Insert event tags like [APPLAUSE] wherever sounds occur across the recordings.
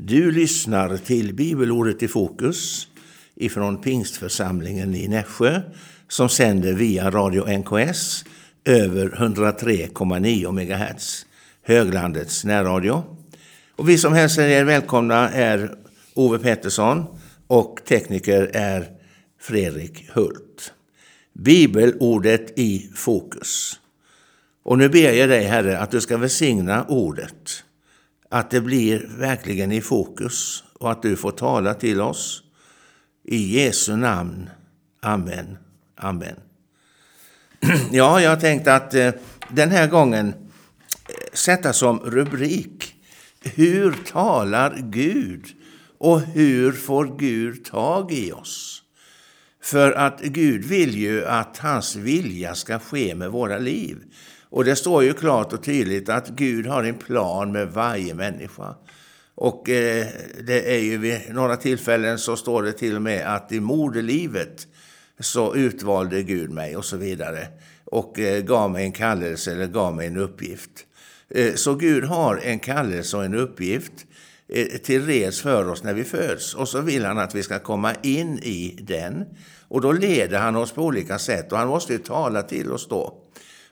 Du lyssnar till bibelordet i fokus ifrån pingstförsamlingen i Nässjö som sänder via Radio NKS över 103,9 MHz, höglandets närradio. Och vi som hälsar er välkomna är Ove Pettersson och tekniker är Fredrik Hult. Bibelordet i fokus. Och nu ber jag dig, Herre, att du ska välsigna ordet att det blir verkligen i fokus och att du får tala till oss. I Jesu namn. Amen. Amen. [CLEARS THROAT] Ja, jag tänkte att eh, den här gången eh, sätta som rubrik Hur talar Gud? Och hur får Gud tag i oss? För att Gud vill ju att hans vilja ska ske med våra liv. Och det står ju klart och tydligt att Gud har en plan med varje människa. Och eh, det är ju vid några tillfällen så står det till och med att i moderlivet så utvalde Gud mig och så vidare. Och eh, gav mig en kallelse eller gav mig en uppgift. Eh, så Gud har en kallelse och en uppgift eh, till res för oss när vi föds. Och så vill han att vi ska komma in i den. Och då leder han oss på olika sätt och han måste ju tala till oss då.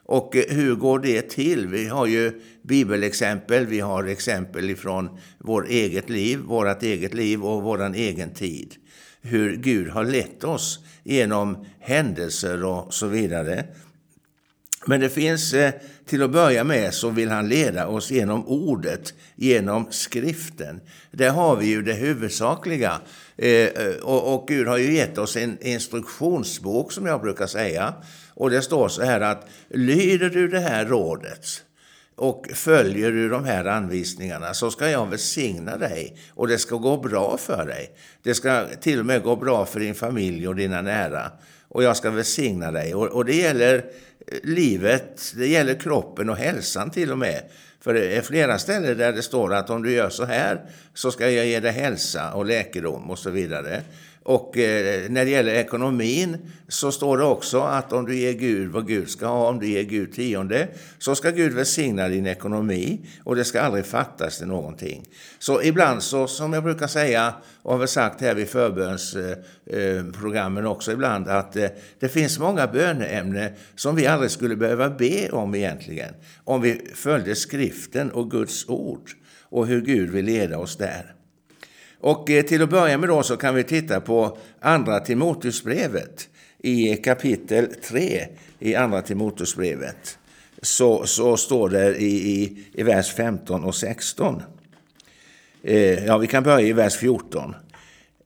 Och eh, hur går det till? Vi har ju bibelexempel, vi har exempel ifrån vårt eget liv, vårt eget liv och vår egen tid. Hur Gud har lett oss genom händelser och så vidare. Men det finns, eh, till att börja med så vill han leda oss genom ordet, genom skriften. Där har vi ju det huvudsakliga. Eh, och Gud har ju gett oss en instruktionsbok som jag brukar säga. Och det står så här att lyder du det här rådet och följer du de här anvisningarna så ska jag välsigna dig och det ska gå bra för dig. Det ska till och med gå bra för din familj och dina nära. Och jag ska välsigna dig. Och, och det gäller eh, livet, det gäller kroppen och hälsan till och med. För det är flera ställen där det står att om du gör så här så ska jag ge dig hälsa och läkedom och så vidare. Och eh, när det gäller ekonomin så står det också att om du ger Gud vad Gud ska ha, om du ger Gud tionde, så ska Gud välsigna din ekonomi och det ska aldrig fattas till någonting. Så ibland så, som jag brukar säga, och har väl sagt här vid förbönsprogrammen eh, eh också ibland, att eh, det finns många böneämnen som vi aldrig skulle behöva be om egentligen, om vi följde skriften och Guds ord och hur Gud vill leda oss där. Och eh, till att börja med då så kan vi titta på Andra Timoteusbrevet i kapitel 3 i Andra Timoteusbrevet. Så, så står det i, i, i vers 15 och 16. Eh, ja, vi kan börja i vers 14.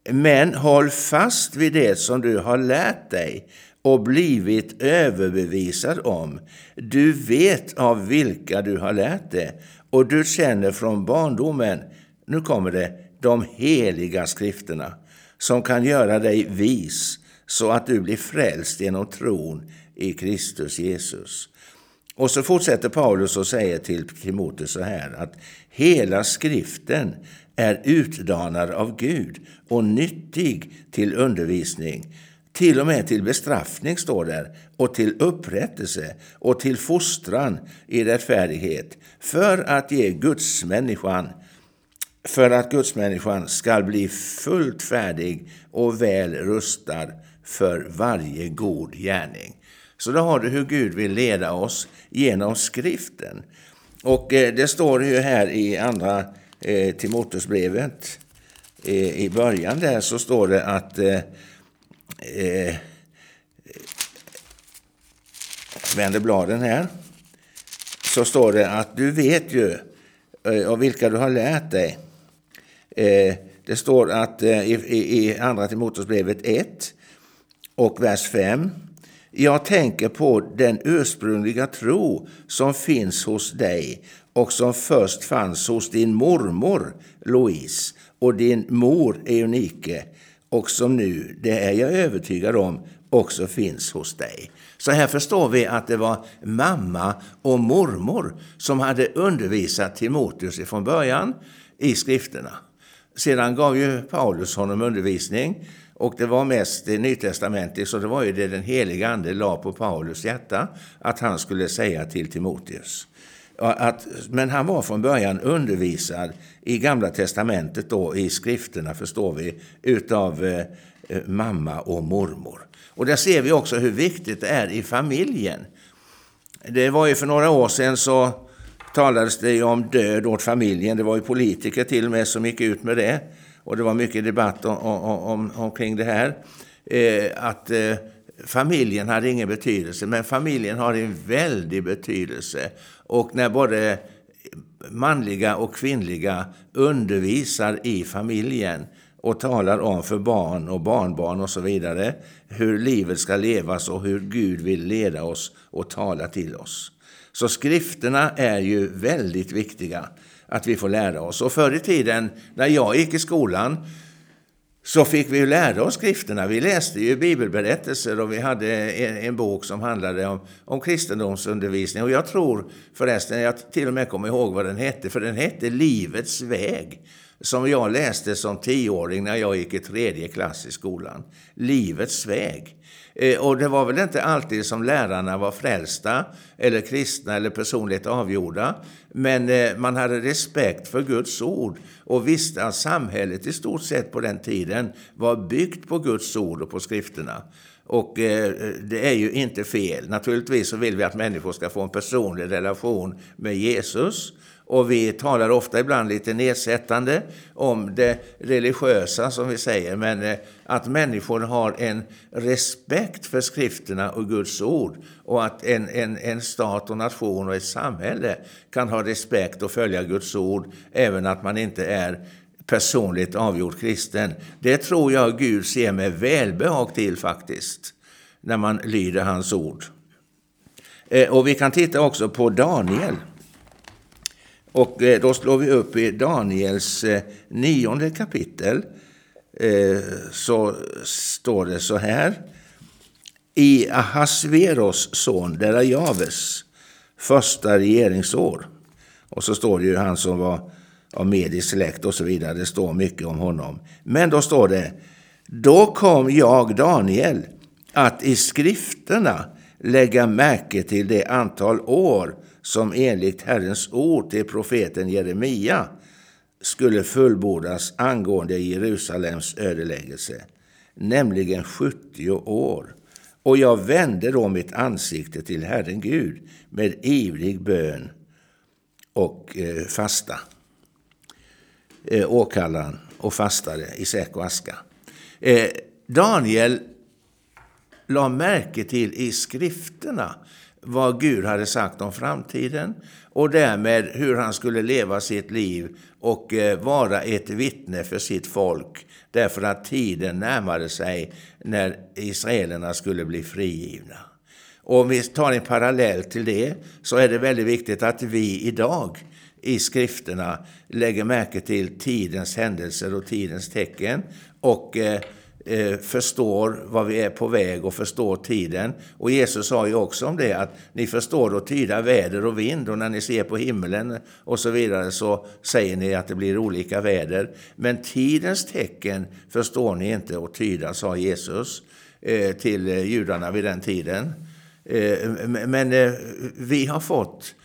Men håll fast vid det som du har lärt dig och blivit överbevisad om. Du vet av vilka du har lärt det och du känner från barndomen, nu kommer det, de heliga skrifterna som kan göra dig vis så att du blir frälst genom tron i Kristus Jesus. Och så fortsätter Paulus och säger till Timoteus så här att hela skriften är utdanad av Gud och nyttig till undervisning, till och med till bestraffning står där, och till upprättelse och till fostran i rättfärdighet, för att ge Guds människan för att gudsmänniskan ska bli fullt färdig och väl rustad för varje god gärning. Så då har du hur Gud vill leda oss genom skriften. Och eh, det står ju här i andra eh, Timoteusbrevet, eh, i början där så står det att eh, eh, vänder bladen här, så står det att du vet ju av vilka du har lärt dig Eh, det står att eh, i, Andra Timoteusbrevet 1 och vers 5. Jag tänker på den ursprungliga tro som finns hos dig och som först fanns hos din mormor Louise och din mor Eunike och som nu, det är jag övertygad om, också finns hos dig. Så här förstår vi att det var mamma och mormor som hade undervisat Timoteus från början i skrifterna. Sedan gav ju Paulus honom undervisning och det var mest det så det var ju det den heliga ande la på Paulus hjärta att han skulle säga till Timoteus. Att, men han var från början undervisad i Gamla Testamentet, då, i skrifterna förstår vi, utav eh, eh, mamma och mormor. Och där ser vi också hur viktigt det är i familjen. Det var ju för några år sedan så talades det om död åt familjen. Det var ju politiker till och med som gick ut med det. Och det var mycket debatt om, om, omkring det här. Eh, att eh, familjen hade ingen betydelse, men familjen har en väldig betydelse. Och när både manliga och kvinnliga undervisar i familjen och talar om för barn och barnbarn och så vidare hur livet ska levas och hur Gud vill leda oss och tala till oss. Så skrifterna är ju väldigt viktiga att vi får lära oss. Och förr i tiden när jag gick i skolan så fick vi lära oss skrifterna. Vi läste ju bibelberättelser och vi hade en, en, bok som handlade om, om kristendomsundervisning. Och jag tror förresten, jag till och med kommer ihåg vad den hette, för den hette Livets väg. Som jag läste som tioåring när jag gick i tredje klass i skolan. Livets väg. Eh, och det var väl inte alltid som lärarna var frälsta eller kristna eller personligt avgjorda. Men eh, man hade respekt för Guds ord och visste att samhället i stort sett på den tiden var byggt på Guds ord och på skrifterna. Och eh, det är ju inte fel. Naturligtvis så vill vi att människor ska få en personlig relation med Jesus. Och vi talar ofta ibland lite nedsättande om det religiösa som vi säger, men eh, att människor har en respekt för skrifterna och Guds ord och att en, en, en stat och nation och ett samhälle kan ha respekt och följa Guds ord även att man inte är personligt avgjord kristen. Det tror jag Gud ser med välbehag till faktiskt, när man lyder hans ord. Eh, och vi kan titta också på Daniel. Och eh, då slår vi upp i Daniels eh, nionde kapitel. Eh, så står det så här. I Ahasveros son Derajaves första regeringsår. Och så står det ju han som var av medisk släkt och så vidare. Det står mycket om honom. Men då står det, då kom jag, Daniel, att i skrifterna lägga märke till det antal år som enligt Herrens ord till profeten Jeremia skulle fullbordas angående Jerusalems ödeläggelse, nämligen 70 år. Och jag vände då mitt ansikte till Herren Gud med ivrig bön och eh, fasta. Eh, åkallan och fastade i säck och aska. Eh, Daniel la märke till i skrifterna vad Gud hade sagt om framtiden och därmed hur han skulle leva sitt liv och eh, vara ett vittne för sitt folk därför att tiden närmade sig när israelerna skulle bli frigivna. Och om vi tar en parallell till det så är det väldigt viktigt att vi idag i skrifterna lägger märke till tidens händelser och tidens tecken och eh, eh, förstår vad vi är på väg och förstår tiden. Och Jesus sa ju också om det att ni förstår att tyda väder och vind och när ni ser på himlen och så vidare så säger ni att det blir olika väder. Men tidens tecken förstår ni inte att tyda, sa Jesus eh, till eh, judarna vid den tiden. Eh, men eh, vi har fått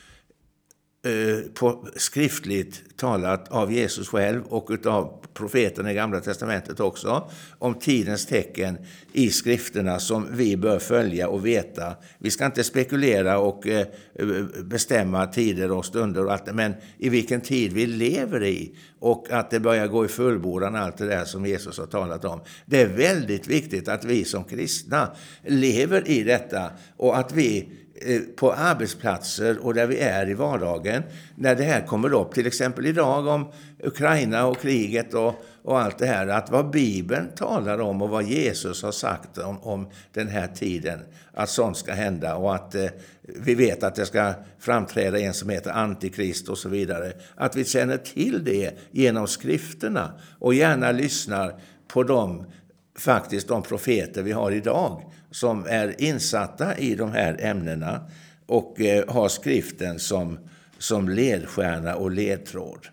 Eh, på skriftligt talat av Jesus själv och av profeterna i Gamla Testamentet också, om tidens tecken i skrifterna som vi bör följa och veta. Vi ska inte spekulera och eh, bestämma tider och stunder, och allt, men i vilken tid vi lever i och att det börjar gå i fullbordan, allt det där som Jesus har talat om. Det är väldigt viktigt att vi som kristna lever i detta och att vi Eh, på arbetsplatser och där vi är i vardagen, när det här kommer upp, till exempel idag om Ukraina och kriget och, och allt det här, att vad Bibeln talar om och vad Jesus har sagt om, om den här tiden, att sånt ska hända och att eh, vi vet att det ska framträda en som heter Antikrist och så vidare. Att vi känner till det genom skrifterna och gärna lyssnar på dem faktiskt de profeter vi har idag som är insatta i de här ämnena och eh, har skriften som, som ledstjärna och ledtråd.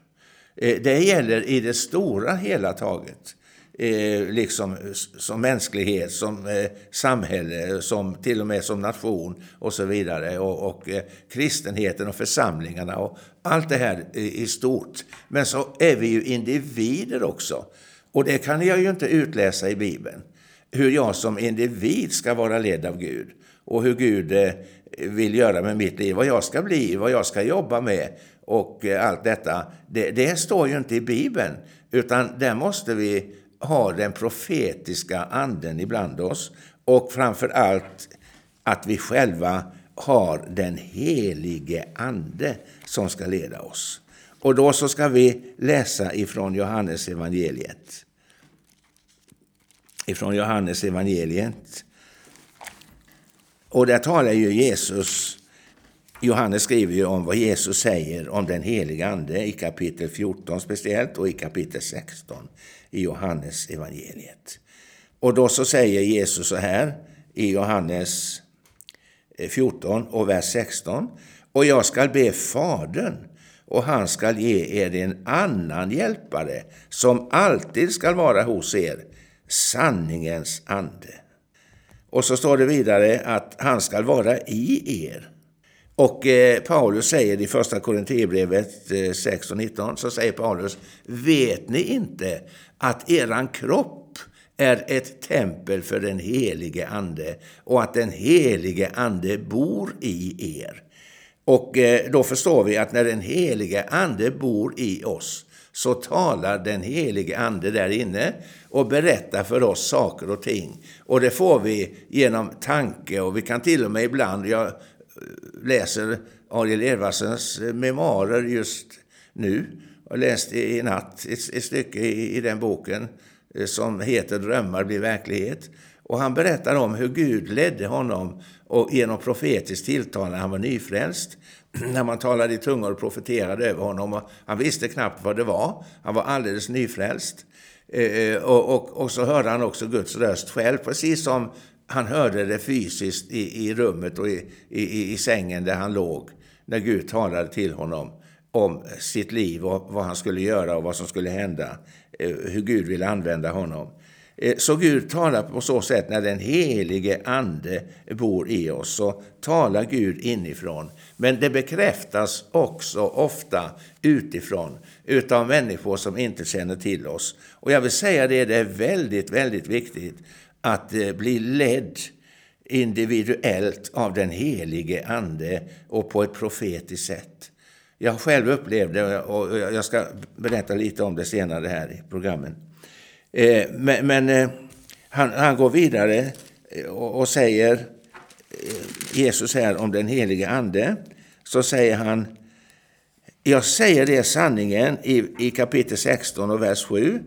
Eh, det gäller i det stora hela taget. eh, liksom som mänsklighet, som eh, samhälle, som till och med som nation och så vidare. Och, och eh, kristenheten och församlingarna och allt det här i stort. Men så är vi ju individer också. Och det kan jag ju inte utläsa i Bibeln. Hur jag som individ ska vara ledd av Gud och hur Gud eh, vill göra med mitt liv, vad jag ska bli, vad jag ska jobba med och eh, allt detta. Det, det står ju inte i Bibeln, utan där måste vi ha den profetiska anden ibland oss och framför allt att vi själva har den helige ande som ska leda oss. Och då så ska vi läsa ifrån Johannes evangeliet. Ifrån Johannes evangeliet. Och där talar ju Jesus, Johannes skriver ju om vad Jesus säger om den heliga Ande i kapitel 14 speciellt och i kapitel 16 i Johannes evangeliet. Och då så säger Jesus så här i Johannes 14 och vers 16. Och jag skall be Fadern och han skall ge er en annan hjälpare som alltid skall vara hos er, sanningens ande. Och så står det vidare att han skall vara i er. Och eh, Paulus säger i första Korinthierbrevet eh, 6 och 19, så säger Paulus, vet ni inte att eran kropp är ett tempel för den helige Ande och att den helige Ande bor i er. Och eh, då förstår vi att när den helige Ande bor i oss så talar den helige Ande där inne och berättar för oss saker och ting. Och det får vi genom tanke och vi kan till och med ibland, jag eh, läser Ariel Edvardsens eh, memoarer just nu och läste i natt ett, ett stycke i, i den boken som heter Drömmar blir verklighet. Och han berättar om hur Gud ledde honom och genom profetiskt tilltal när han var nyfrälst. [CLEARS THROAT] När man talade i tungor och profeterade över honom. Och han visste knappt vad det var. Han var alldeles nyfrälst. Eh, eh, och, och, och, så hörde han också Guds röst själv, precis som han hörde det fysiskt i, i rummet och i, i, i sängen där han låg. När Gud talade till honom om sitt liv och vad han skulle göra och vad som skulle hända. Eh, hur Gud ville använda honom. Eh, så Gud talar på så sätt när den helige ande bor i oss, så talar Gud inifrån. Men det bekräftas också ofta utifrån utav människor som inte känner till oss. Och jag vill säga det, det är väldigt, väldigt viktigt att eh, bli ledd individuellt av den helige ande och på ett profetiskt sätt. Jag själv upplevde och jag ska berätta lite om det senare här i programmet. Eh, men, men eh, han, han, går vidare eh, och, och säger, eh, Jesus här om den helige Ande, så säger han, jag säger det sanningen i, i kapitel 16 och vers 7.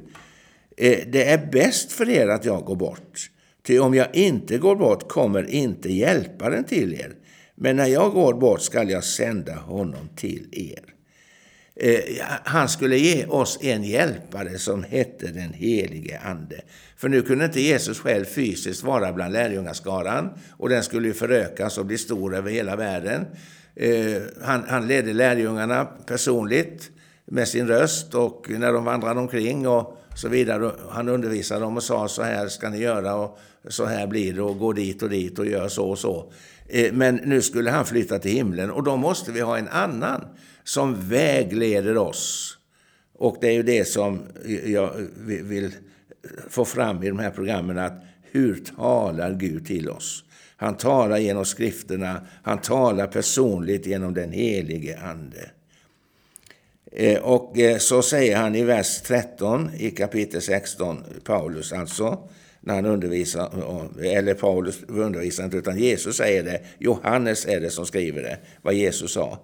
Eh, det är bäst för er att jag går bort. Ty om jag inte går bort kommer inte hjälparen till er. Men när jag går bort skall jag sända honom till er. Eh, han skulle ge oss en hjälpare som hette den helige Ande. För nu kunde inte Jesus själv fysiskt vara bland lärjungaskaran och den skulle ju förökas och bli stor över hela världen. Eh, han, han ledde lärjungarna personligt med sin röst och när de vandrade omkring och så vidare. Han undervisade dem och sa så här ska ni göra och så här blir det och gå dit och dit och gör så och så. Eh, men nu skulle han flytta till himlen och då måste vi ha en annan som vägleder oss. Och det är ju det som jag vill få fram i de här programmen. att Hur talar Gud till oss? Han talar genom skrifterna, han talar personligt genom den helige Ande. Eh, och eh, så säger han i vers 13 i kapitel 16, Paulus alltså, när han undervisar, eller Paulus undervisar inte, utan Jesus säger det. Johannes är det som skriver det, vad Jesus sa.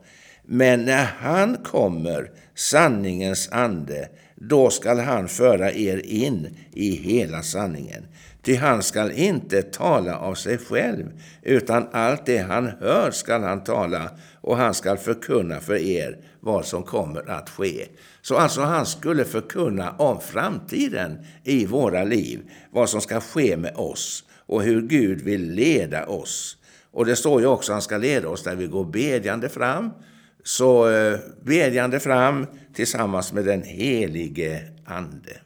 Men när han kommer, sanningens ande, då skall han föra er in i hela sanningen. Ty han skall inte tala av sig själv, utan allt det han hör skall han tala och han skall förkunna för er vad som kommer att ske. Så alltså han skulle förkunna om framtiden i våra liv, vad som ska ske med oss och hur Gud vill leda oss. Och det står ju också att han ska leda oss där vi går bedjande fram så eh, bedjande fram tillsammans med den helige Ande.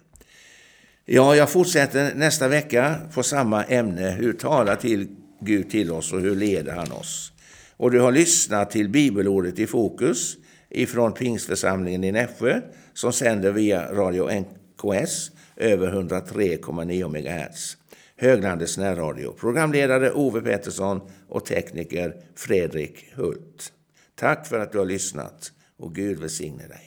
Ja, jag fortsätter nästa vecka på samma ämne. Hur talar till Gud till oss och hur leder han oss? Och du har lyssnat till bibelordet i fokus ifrån Pingstförsamlingen i Nässjö som sänder via Radio NKS över 103,9 MHz. Höglandets närradio. Programledare Ove Pettersson och tekniker Fredrik Hult. Tack för att du har lyssnat och Gud välsigne dig.